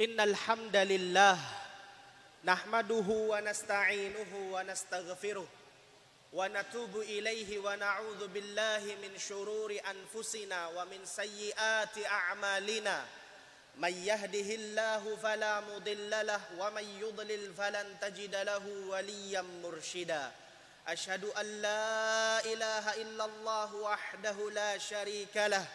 إن الحمد لله نحمده ونستعينه ونستغفره ونتوب إليه ونعوذ بالله من شرور أنفسنا ومن سيئات أعمالنا. من يهده الله فلا مضل له ومن يضلل فلن تجد له وليا مرشدا. أشهد أن لا إله إلا الله وحده لا شريك له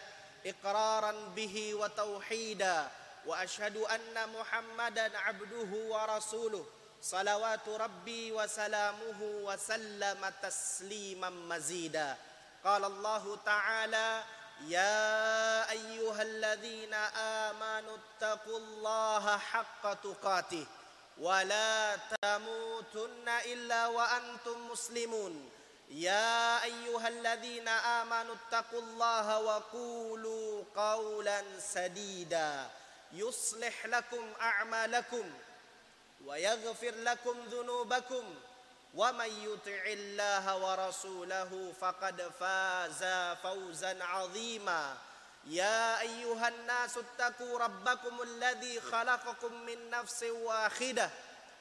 إقرارا به وتوحيدا. وأشهد أن محمدا عبده ورسوله. صلوات ربي وسلامه وسلم تسليما مزيدا. قال الله تعالى يا أيها الذين آمنوا اتقوا الله حق تقاته ولا تموتن إلا وأنتم مسلمون. يا أيها الذين آمنوا اتقوا الله وقولوا قولا سديدا. يصلح لكم أعمالكم ويغفر لكم ذنوبكم ومن يطع الله ورسوله فقد فاز فوزا عظيما. يا أيها الناس اتقوا ربكم الذي خلقكم من نفس واحدة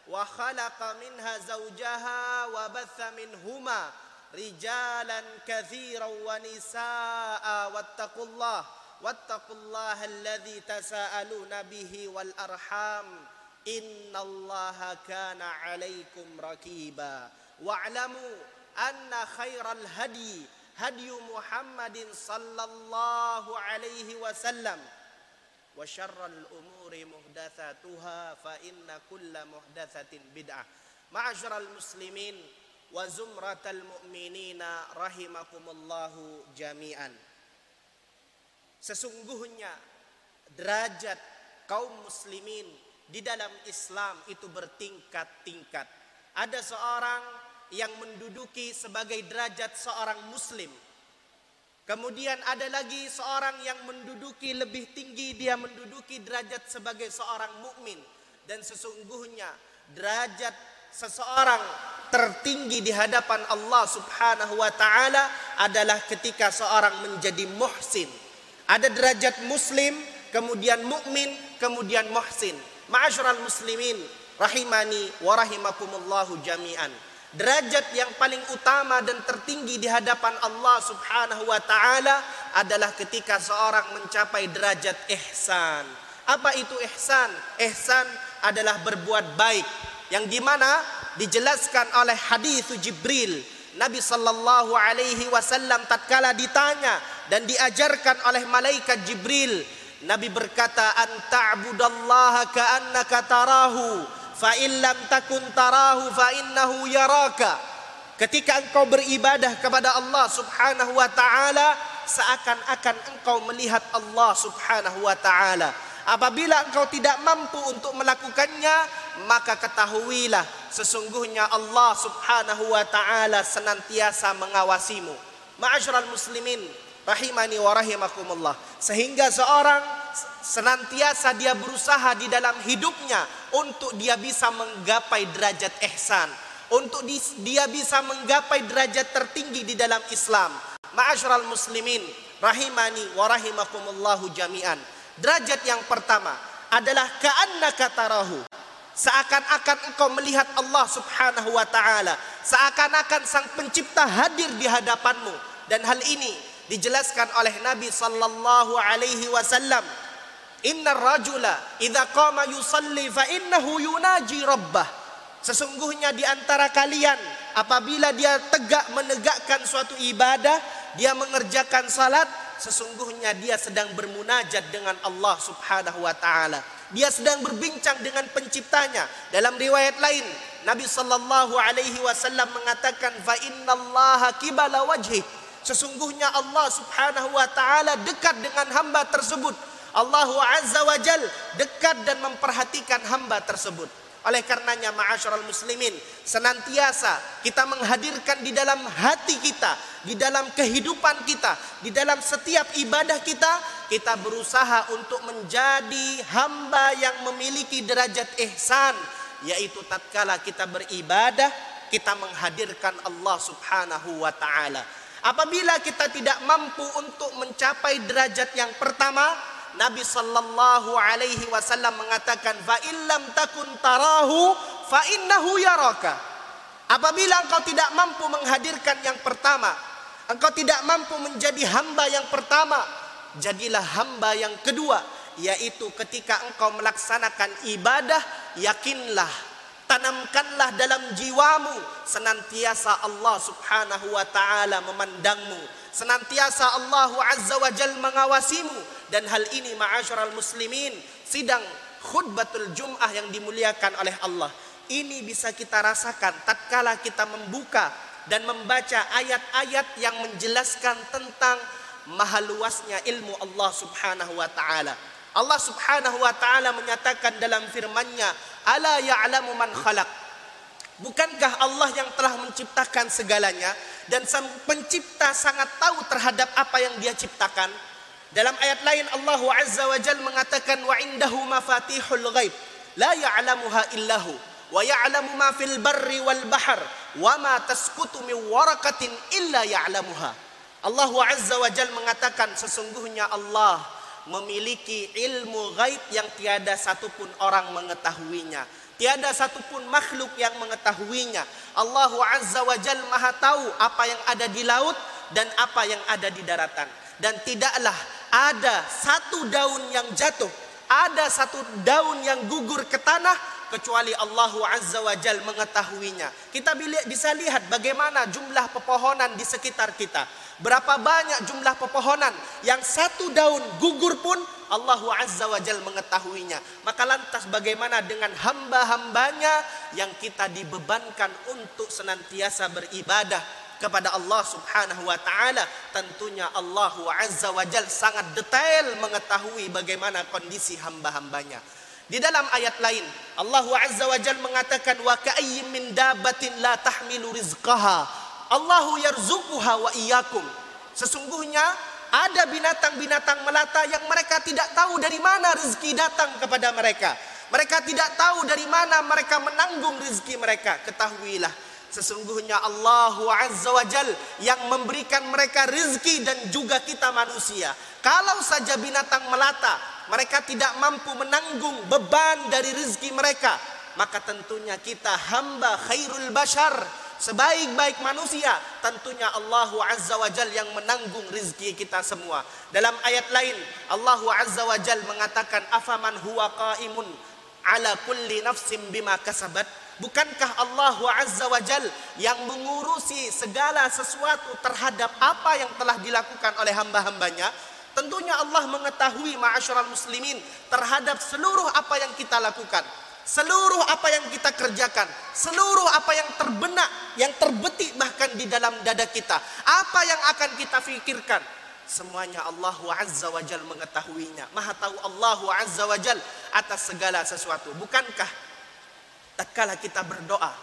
وخلق منها زوجها وبث منهما رجالا كثيرا ونساء. واتقوا الله واتقوا الله الذي تساءلون به والأرحام إن الله كان عليكم ركيبا. واعلموا أن خير الهدي هدي محمد صلى الله عليه وسلم. وشر الأمور محدثاتها فإن كل محدثة بدعة. معشر المسلمين وزمرة المؤمنين رحمكم الله جميعا. Sesungguhnya derajat kaum muslimin di dalam Islam itu bertingkat-tingkat. Ada seorang yang menduduki sebagai derajat seorang muslim. Kemudian ada lagi seorang yang menduduki lebih tinggi dia menduduki derajat sebagai seorang mukmin dan sesungguhnya derajat seseorang tertinggi di hadapan Allah Subhanahu wa taala adalah ketika seorang menjadi muhsin. Ada derajat muslim, kemudian mukmin, kemudian muhsin. Ma'asyiral muslimin rahimani wa rahimakumullahu jami'an derajat yang paling utama dan tertinggi di hadapan Allah Subhanahu wa taala adalah ketika seorang mencapai derajat ihsan. Apa itu ihsan? Ihsan adalah berbuat baik yang di mana dijelaskan oleh hadis Jibril Nabi sallallahu alaihi wasallam tatkala ditanya dan diajarkan oleh malaikat Jibril Nabi berkata anta'budallaha ka'annaka tarahu fa lam takun tarahu fa innahu yaraka. Ketika engkau beribadah kepada Allah Subhanahu wa taala seakan-akan engkau melihat Allah Subhanahu wa taala. Apabila engkau tidak mampu untuk melakukannya maka ketahuilah sesungguhnya Allah Subhanahu wa taala senantiasa mengawasimu. Ma'asyiral muslimin rahimani wa rahimakumullah. Sehingga seorang senantiasa dia berusaha di dalam hidupnya untuk dia bisa menggapai derajat ihsan. Untuk dia bisa menggapai derajat tertinggi di dalam Islam. Ma'asyiral muslimin rahimani wa rahimakumullahu jami'an. Derajat yang pertama adalah ka'annaka tarahu seakan-akan engkau melihat Allah Subhanahu wa taala seakan-akan sang pencipta hadir di hadapanmu dan hal ini dijelaskan oleh Nabi sallallahu alaihi wasallam Inna rajula idza qama yusalli fa innahu yunaji rabbah. Sesungguhnya di antara kalian apabila dia tegak menegakkan suatu ibadah, dia mengerjakan salat, sesungguhnya dia sedang bermunajat dengan Allah Subhanahu wa taala. Dia sedang berbincang dengan penciptanya. Dalam riwayat lain, Nabi sallallahu alaihi wasallam mengatakan fa innallaha qibala wajhi. Sesungguhnya Allah Subhanahu wa taala dekat dengan hamba tersebut Allah Azza wa Jal dekat dan memperhatikan hamba tersebut. Oleh karenanya ma'asyiral muslimin senantiasa kita menghadirkan di dalam hati kita, di dalam kehidupan kita, di dalam setiap ibadah kita, kita berusaha untuk menjadi hamba yang memiliki derajat ihsan, yaitu tatkala kita beribadah, kita menghadirkan Allah Subhanahu wa taala. Apabila kita tidak mampu untuk mencapai derajat yang pertama, Nabi sallallahu alaihi wasallam mengatakan fa illam takun tarahu fa innahu yaraka. Apabila engkau tidak mampu menghadirkan yang pertama, engkau tidak mampu menjadi hamba yang pertama, jadilah hamba yang kedua, yaitu ketika engkau melaksanakan ibadah, yakinlah tanamkanlah dalam jiwamu. Senantiasa Allah Subhanahu wa taala memandangmu. Senantiasa Allah Azza wa Jal mengawasimu. Dan hal ini ma'asyiral muslimin sidang khutbatul Jum'ah yang dimuliakan oleh Allah. Ini bisa kita rasakan tatkala kita membuka dan membaca ayat-ayat yang menjelaskan tentang maha luasnya ilmu Allah Subhanahu wa taala Allah Subhanahu wa taala menyatakan dalam firman-Nya, "Ala ya'lamu man khalaq." Bukankah Allah yang telah menciptakan segalanya dan sang pencipta sangat tahu terhadap apa yang dia ciptakan? Dalam ayat lain Allah Azza wa Jalla mengatakan wa indahu mafatihul ghaib la ya'lamuha illahu wa ya'lamu ma fil barri wal bahr wa ma tasqutu min waraqatin illa ya'lamuha. Allah Azza wa Jal mengatakan sesungguhnya Allah memiliki ilmu gaib yang tiada satupun orang mengetahuinya. Tiada satupun makhluk yang mengetahuinya. Allah Azza wa Jal maha tahu apa yang ada di laut dan apa yang ada di daratan. Dan tidaklah ada satu daun yang jatuh, ada satu daun yang gugur ke tanah kecuali Allah Azza wa Jal mengetahuinya. Kita bisa lihat bagaimana jumlah pepohonan di sekitar kita. Berapa banyak jumlah pepohonan yang satu daun gugur pun Allah Azza wa Jal mengetahuinya. Maka lantas bagaimana dengan hamba-hambanya yang kita dibebankan untuk senantiasa beribadah kepada Allah Subhanahu wa taala? Tentunya Allah Azza wa Jal sangat detail mengetahui bagaimana kondisi hamba-hambanya. Di dalam ayat lain Allah Azza wa Jal mengatakan wa ka'ayyin min dabatin la tahmilu rizqaha Allahu yarzuquha wa iyyakum. Sesungguhnya ada binatang-binatang melata yang mereka tidak tahu dari mana rezeki datang kepada mereka. Mereka tidak tahu dari mana mereka menanggung rezeki mereka. Ketahuilah, sesungguhnya Allah Azza wa Jal yang memberikan mereka rezeki dan juga kita manusia. Kalau saja binatang melata, mereka tidak mampu menanggung beban dari rezeki mereka, maka tentunya kita hamba khairul bashar sebaik-baik manusia tentunya Allah Azza wa Jal yang menanggung rizki kita semua. Dalam ayat lain Allah Azza wa Jal mengatakan afaman huwa qaimun ala kulli nafsin bima kasabat? Bukankah Allah Azza wa Jal yang mengurusi segala sesuatu terhadap apa yang telah dilakukan oleh hamba-hambanya? Tentunya Allah mengetahui ma'asyiral muslimin terhadap seluruh apa yang kita lakukan seluruh apa yang kita kerjakan, seluruh apa yang terbenak, yang terbetik bahkan di dalam dada kita, apa yang akan kita fikirkan, semuanya Allah Azza wa Jal mengetahuinya. Maha tahu Allah Azza wa Jal atas segala sesuatu. Bukankah tatkala kita berdoa,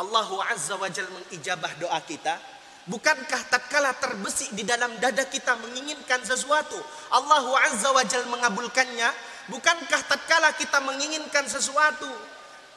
Allah Azza wa Jal mengijabah doa kita? Bukankah tatkala terbesik di dalam dada kita menginginkan sesuatu, Allah Azza wa Jal mengabulkannya? Bukankah tatkala kita menginginkan sesuatu,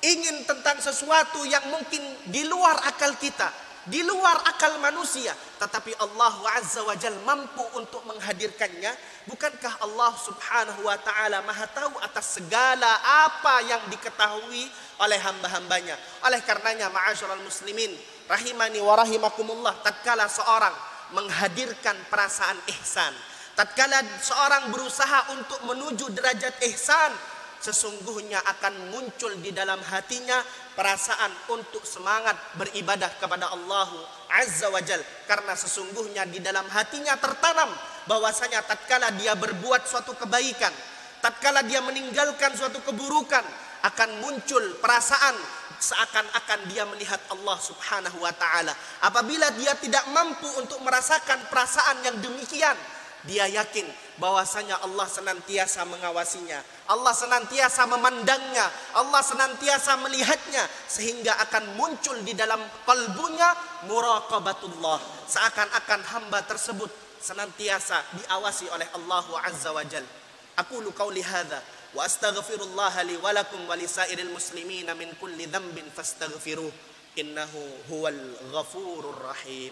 ingin tentang sesuatu yang mungkin di luar akal kita, di luar akal manusia, tetapi Allah Azza wa Jal mampu untuk menghadirkannya, bukankah Allah Subhanahu wa taala Maha tahu atas segala apa yang diketahui oleh hamba-hambanya. Oleh karenanya ma'asyiral muslimin, rahimani wa rahimakumullah, tatkala seorang menghadirkan perasaan ihsan, tatkala seorang berusaha untuk menuju derajat ihsan sesungguhnya akan muncul di dalam hatinya perasaan untuk semangat beribadah kepada Allah Azza wa Jal. Karena sesungguhnya di dalam hatinya tertanam bahwasanya tatkala dia berbuat suatu kebaikan tatkala dia meninggalkan suatu keburukan akan muncul perasaan seakan-akan dia melihat Allah Subhanahu wa taala. Apabila dia tidak mampu untuk merasakan perasaan yang demikian dia yakin bahwasanya Allah senantiasa mengawasinya. Allah senantiasa memandangnya. Allah senantiasa melihatnya sehingga akan muncul di dalam kalbunya muraqabatullah. Seakan-akan hamba tersebut senantiasa diawasi oleh Allah Azza wa Jal. Aku qauli hadza wa astaghfirullah li wa lakum wa lisairil muslimin min kulli dhanbin fastaghfiruh innahu huwal ghafurur rahim.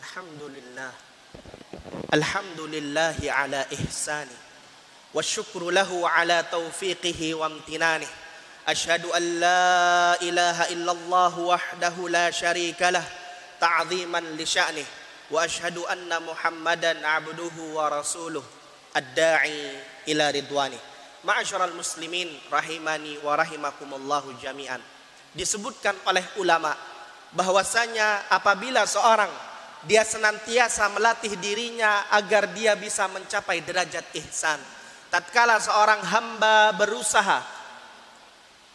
Alhamdulillah. Alhamdulillahi ala ihsani. Wasyukru lahu ala taufiqihi wa amtinani. Ashadu an la ilaha illallah wahdahu la sharika lah Ta'ziman li sya'nih. Wa ashadu anna muhammadan abduhu wa rasuluh Ad-da'i ila ridwani. Ma'asyaral muslimin rahimani wa rahimakumullahu jami'an. Disebutkan oleh ulama' bahwasanya apabila seorang dia senantiasa melatih dirinya agar dia bisa mencapai derajat ihsan. Tatkala seorang hamba berusaha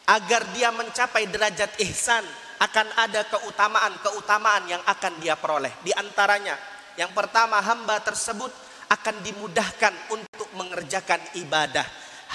agar dia mencapai derajat ihsan, akan ada keutamaan-keutamaan yang akan dia peroleh. Di antaranya, yang pertama hamba tersebut akan dimudahkan untuk mengerjakan ibadah.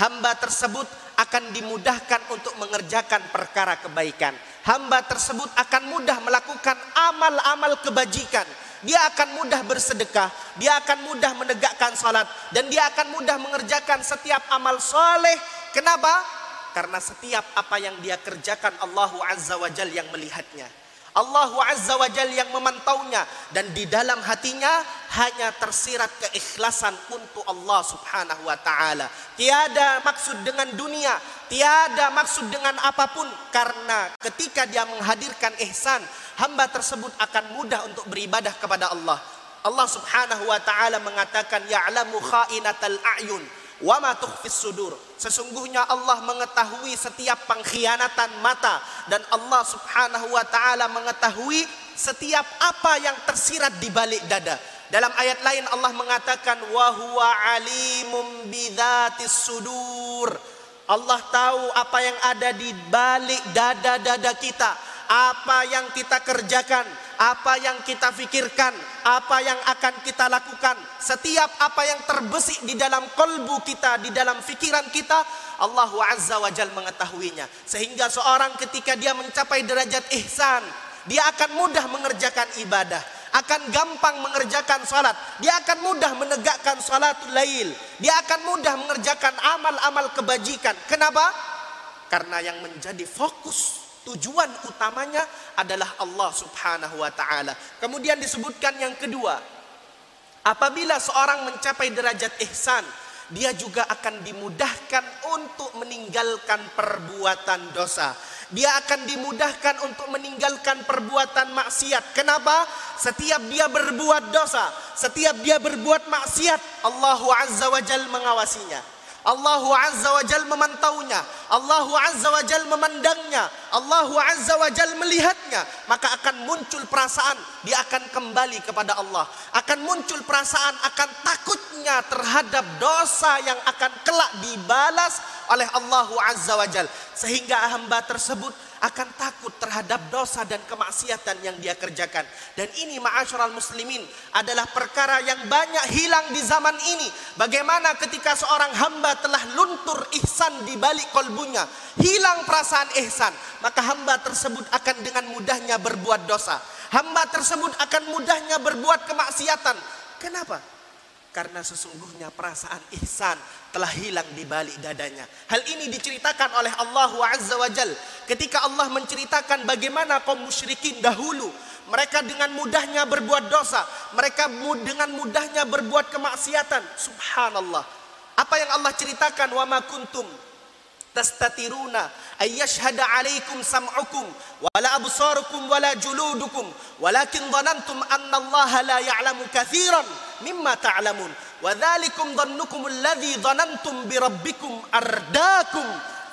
hamba tersebut akan dimudahkan untuk mengerjakan perkara kebaikan. Hamba tersebut akan mudah melakukan amal-amal kebajikan. Dia akan mudah bersedekah, dia akan mudah menegakkan salat dan dia akan mudah mengerjakan setiap amal soleh. Kenapa? Karena setiap apa yang dia kerjakan Allah Azza wa Jal yang melihatnya. Allah Azza wa Jal yang memantaunya dan di dalam hatinya hanya tersirat keikhlasan untuk Allah Subhanahu wa taala. Tiada maksud dengan dunia, tiada maksud dengan apa pun karena ketika dia menghadirkan ihsan, hamba tersebut akan mudah untuk beribadah kepada Allah. Allah Subhanahu wa taala mengatakan ya'lamu kha'inatal a'yun wa ma tukhfis sudur. Sesungguhnya Allah mengetahui setiap pengkhianatan mata dan Allah Subhanahu wa taala mengetahui setiap apa yang tersirat di balik dada. Dalam ayat lain Allah mengatakan wa alimum bidzatis sudur. Allah tahu apa yang ada di balik dada-dada kita, apa yang kita kerjakan, apa yang kita pikirkan, apa yang akan kita lakukan, setiap apa yang terbesik di dalam kolbu kita, di dalam fikiran kita, Allah Azza wa Jal mengetahuinya. Sehingga seorang ketika dia mencapai derajat ihsan, dia akan mudah mengerjakan ibadah, akan gampang mengerjakan salat, dia akan mudah menegakkan salatul lail, dia akan mudah mengerjakan amal-amal kebajikan. Kenapa? Karena yang menjadi fokus Tujuan utamanya adalah Allah Subhanahu wa taala. Kemudian disebutkan yang kedua, apabila seorang mencapai derajat ihsan, dia juga akan dimudahkan untuk meninggalkan perbuatan dosa. Dia akan dimudahkan untuk meninggalkan perbuatan maksiat. Kenapa? Setiap dia berbuat dosa, setiap dia berbuat maksiat, Allah Azza wa Jalla mengawasinya. Allah Azza wa Jal memantaunya. Allah Azza wa Jal memandangnya. Allah Azza wa Jal melihatnya. Maka akan muncul perasaan dia akan kembali kepada Allah. Akan muncul perasaan akan takutnya terhadap dosa yang akan kelak dibalas oleh Allah Azza wa Jal. Sehingga hamba tersebut akan takut terhadap dosa dan kemaksiatan yang dia kerjakan. Dan ini ma'asyiral muslimin adalah perkara yang banyak hilang di zaman ini. Bagaimana ketika seorang hamba telah luntur ihsan di balik kolbunya, hilang perasaan ihsan, maka hamba tersebut akan dengan mudahnya berbuat dosa. Hamba tersebut akan mudahnya berbuat kemaksiatan. Kenapa? Karena sesungguhnya perasaan ihsan telah hilang di balik dadanya. Hal ini diceritakan oleh Allah Azza wa Jal. Ketika Allah menceritakan bagaimana kaum musyrikin dahulu. Mereka dengan mudahnya berbuat dosa. Mereka dengan mudahnya berbuat kemaksiatan. Subhanallah. Apa yang Allah ceritakan. Wa ma kuntum tastatiruna ayyashhada alaikum sam'ukum wala absarukum wala juludukum walakin dhanantum anna Allah la ya'lamu kathiran mimma ta'lamun. Wa dhalikum dhannukum alladhi dhanantum bi rabbikum ardakum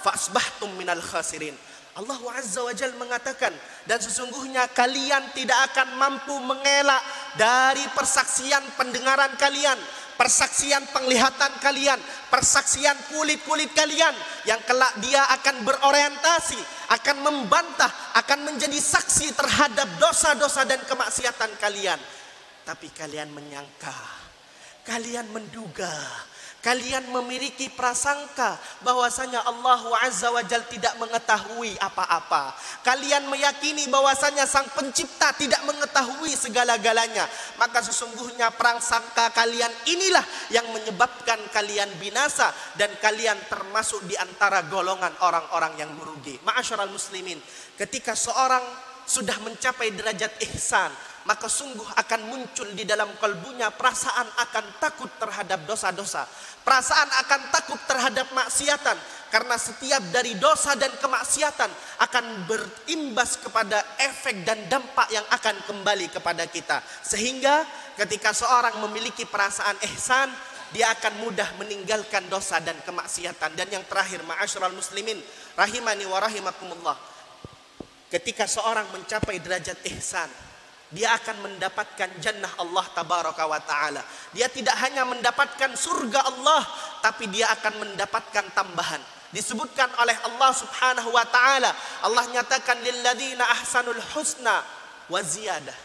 fa asbahtum minal khasirin. Allah Azza wa Jal mengatakan dan sesungguhnya kalian tidak akan mampu mengelak dari persaksian pendengaran kalian persaksian penglihatan kalian, persaksian kulit-kulit kalian. Yang kelak dia akan berorientasi, akan membantah, akan menjadi saksi terhadap dosa-dosa dan kemaksiatan kalian. Tapi kalian menyangka, kalian menduga, Kalian memiliki prasangka bahwasanya Allah Azza wa Jal tidak mengetahui apa-apa. Kalian meyakini bahwasanya Sang Pencipta tidak mengetahui segala-galanya. Maka sesungguhnya prasangka kalian inilah yang menyebabkan kalian binasa dan kalian termasuk di antara golongan orang-orang yang merugi. Ma'asyiral muslimin, ketika seorang sudah mencapai derajat ihsan, maka sungguh akan muncul di dalam kalbunya perasaan akan takut terhadap dosa-dosa. Perasaan akan takut terhadap maksiatan karena setiap dari dosa dan kemaksiatan akan berimbas kepada efek dan dampak yang akan kembali kepada kita. Sehingga ketika seorang memiliki perasaan ihsan, dia akan mudah meninggalkan dosa dan kemaksiatan. Dan yang terakhir, ma'asyiral muslimin, rahimani wa rahimakumullah. Ketika seorang mencapai derajat ihsan, dia akan mendapatkan jannah Allah tabaraka wa taala. Dia tidak hanya mendapatkan surga Allah, tapi dia akan mendapatkan tambahan. Disebutkan oleh Allah Subhanahu wa taala, Allah nyatakan lilladzina ahsanul husna wa ziyadah.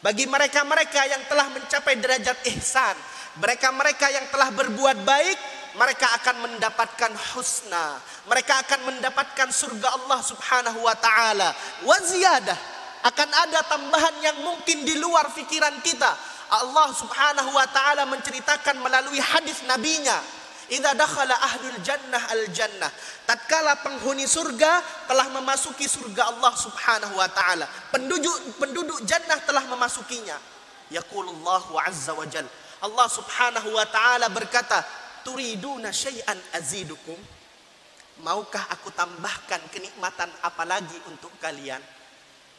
Bagi mereka-mereka yang telah mencapai derajat ihsan, mereka-mereka yang telah berbuat baik, mereka akan mendapatkan husna. Mereka akan mendapatkan surga Allah Subhanahu wa taala. Wa ziyadah akan ada tambahan yang mungkin di luar pikiran kita. Allah Subhanahu wa taala menceritakan melalui hadis nabinya Idza dakhala ahlul jannah al jannah. Tatkala penghuni surga telah memasuki surga Allah Subhanahu wa taala. Penduduk penduduk jannah telah memasukinya. Yaqulullahu azza wa jal. Allah Subhanahu wa taala berkata, "Turiduna syai'an azidukum?" Maukah aku tambahkan kenikmatan apa lagi untuk kalian?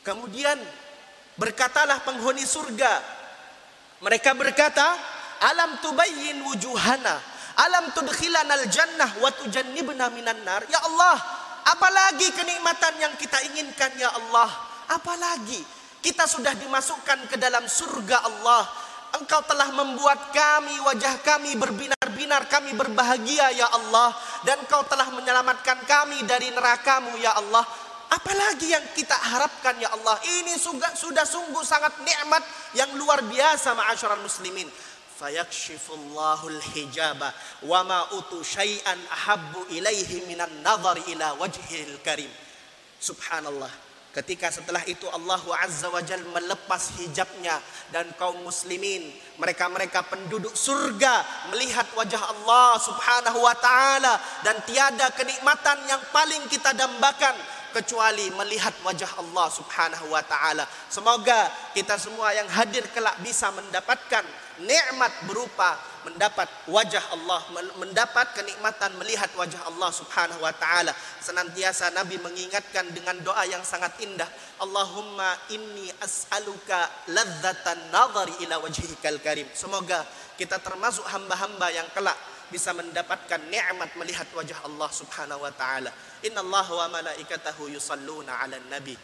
Kemudian berkatalah penghuni surga. Mereka berkata, "Alam tubayyin wujuhana?" Alam tudkhilana al-jannah wa tujannibna minan nar. Ya Allah, apalagi kenikmatan yang kita inginkan ya Allah? Apalagi kita sudah dimasukkan ke dalam surga Allah. Engkau telah membuat kami, wajah kami berbinar-binar, kami berbahagia ya Allah. Dan Engkau telah menyelamatkan kami dari nerakamu ya Allah. Apalagi yang kita harapkan ya Allah. Ini sudah, sudah sungguh sangat nikmat yang luar biasa ma'asyiral muslimin. Fayakshifullahu al-hijaba wa ma utu syai'an ahabbu ilaihi minan nazar ila wajhil karim. Subhanallah. Ketika setelah itu Allah azza wa jal melepas hijabnya dan kaum muslimin mereka-mereka penduduk surga melihat wajah Allah subhanahu wa taala dan tiada kenikmatan yang paling kita dambakan kecuali melihat wajah Allah Subhanahu wa taala. Semoga kita semua yang hadir kelak bisa mendapatkan nikmat berupa mendapat wajah Allah, mendapat kenikmatan melihat wajah Allah Subhanahu wa taala. Senantiasa Nabi mengingatkan dengan doa yang sangat indah, Allahumma inni as'aluka ladzatan nadhari ila wajhikal karim. Semoga kita termasuk hamba-hamba yang kelak bisa mendapatkan nikmat melihat wajah Allah Subhanahu wa taala. Innallaha wa malaikatahu yusalluna 'alan nabi.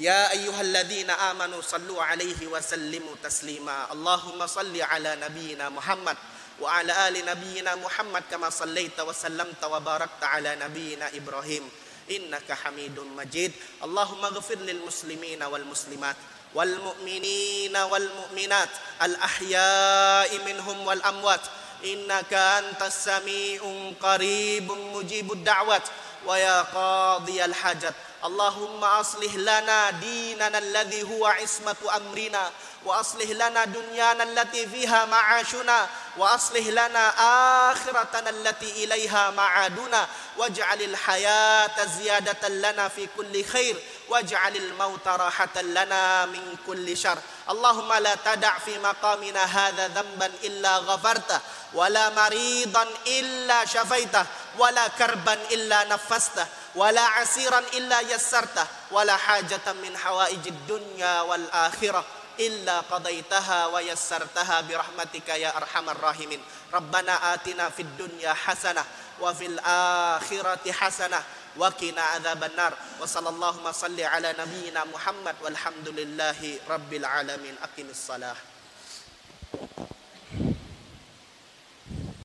Ya ayyuhalladzina amanu sallu 'alaihi wa sallimu taslima. Allahumma salli 'ala nabiyyina Muhammad wa 'ala ali nabiyyina Muhammad kama sallaita wa sallamta wa barakta 'ala nabiyyina Ibrahim. Innaka Hamidum Majid. Allahumma ghafir lil muslimina wal muslimat والمؤمنين والمؤمنات الأحياء منهم والأموات. إنك أنت السميع قريب مجيب الدعوات. ويا قاضي الحاجات. اللهم أصلح لنا ديننا الذي هو عصمة أمرنا وأصلح لنا دنيانا التي فيها معاشنا وأصلح لنا آخرتنا التي إليها معادنا. واجعل الحياة زيادة لنا في كل خير واجعل الموت راحة لنا من كل شر. اللهم لا تدع في مقامنا هذا ذنبا إلا غفرته ولا مريضا إلا شفيته. ولا كربا إلا نفسته ولا عسيرا إلا يسرته ولا حاجة من حوائج الدنيا والآخرة إلا قضيتها ويسرتها برحمتك يا أرحم الراحمين. ربنا آتنا في الدنيا حسنة وفي الآخرة حسنة وقنا عذاب النار. وصلى اللهم صل على نبينا محمد والحمد لله رب العالمين. أقم الصلاة.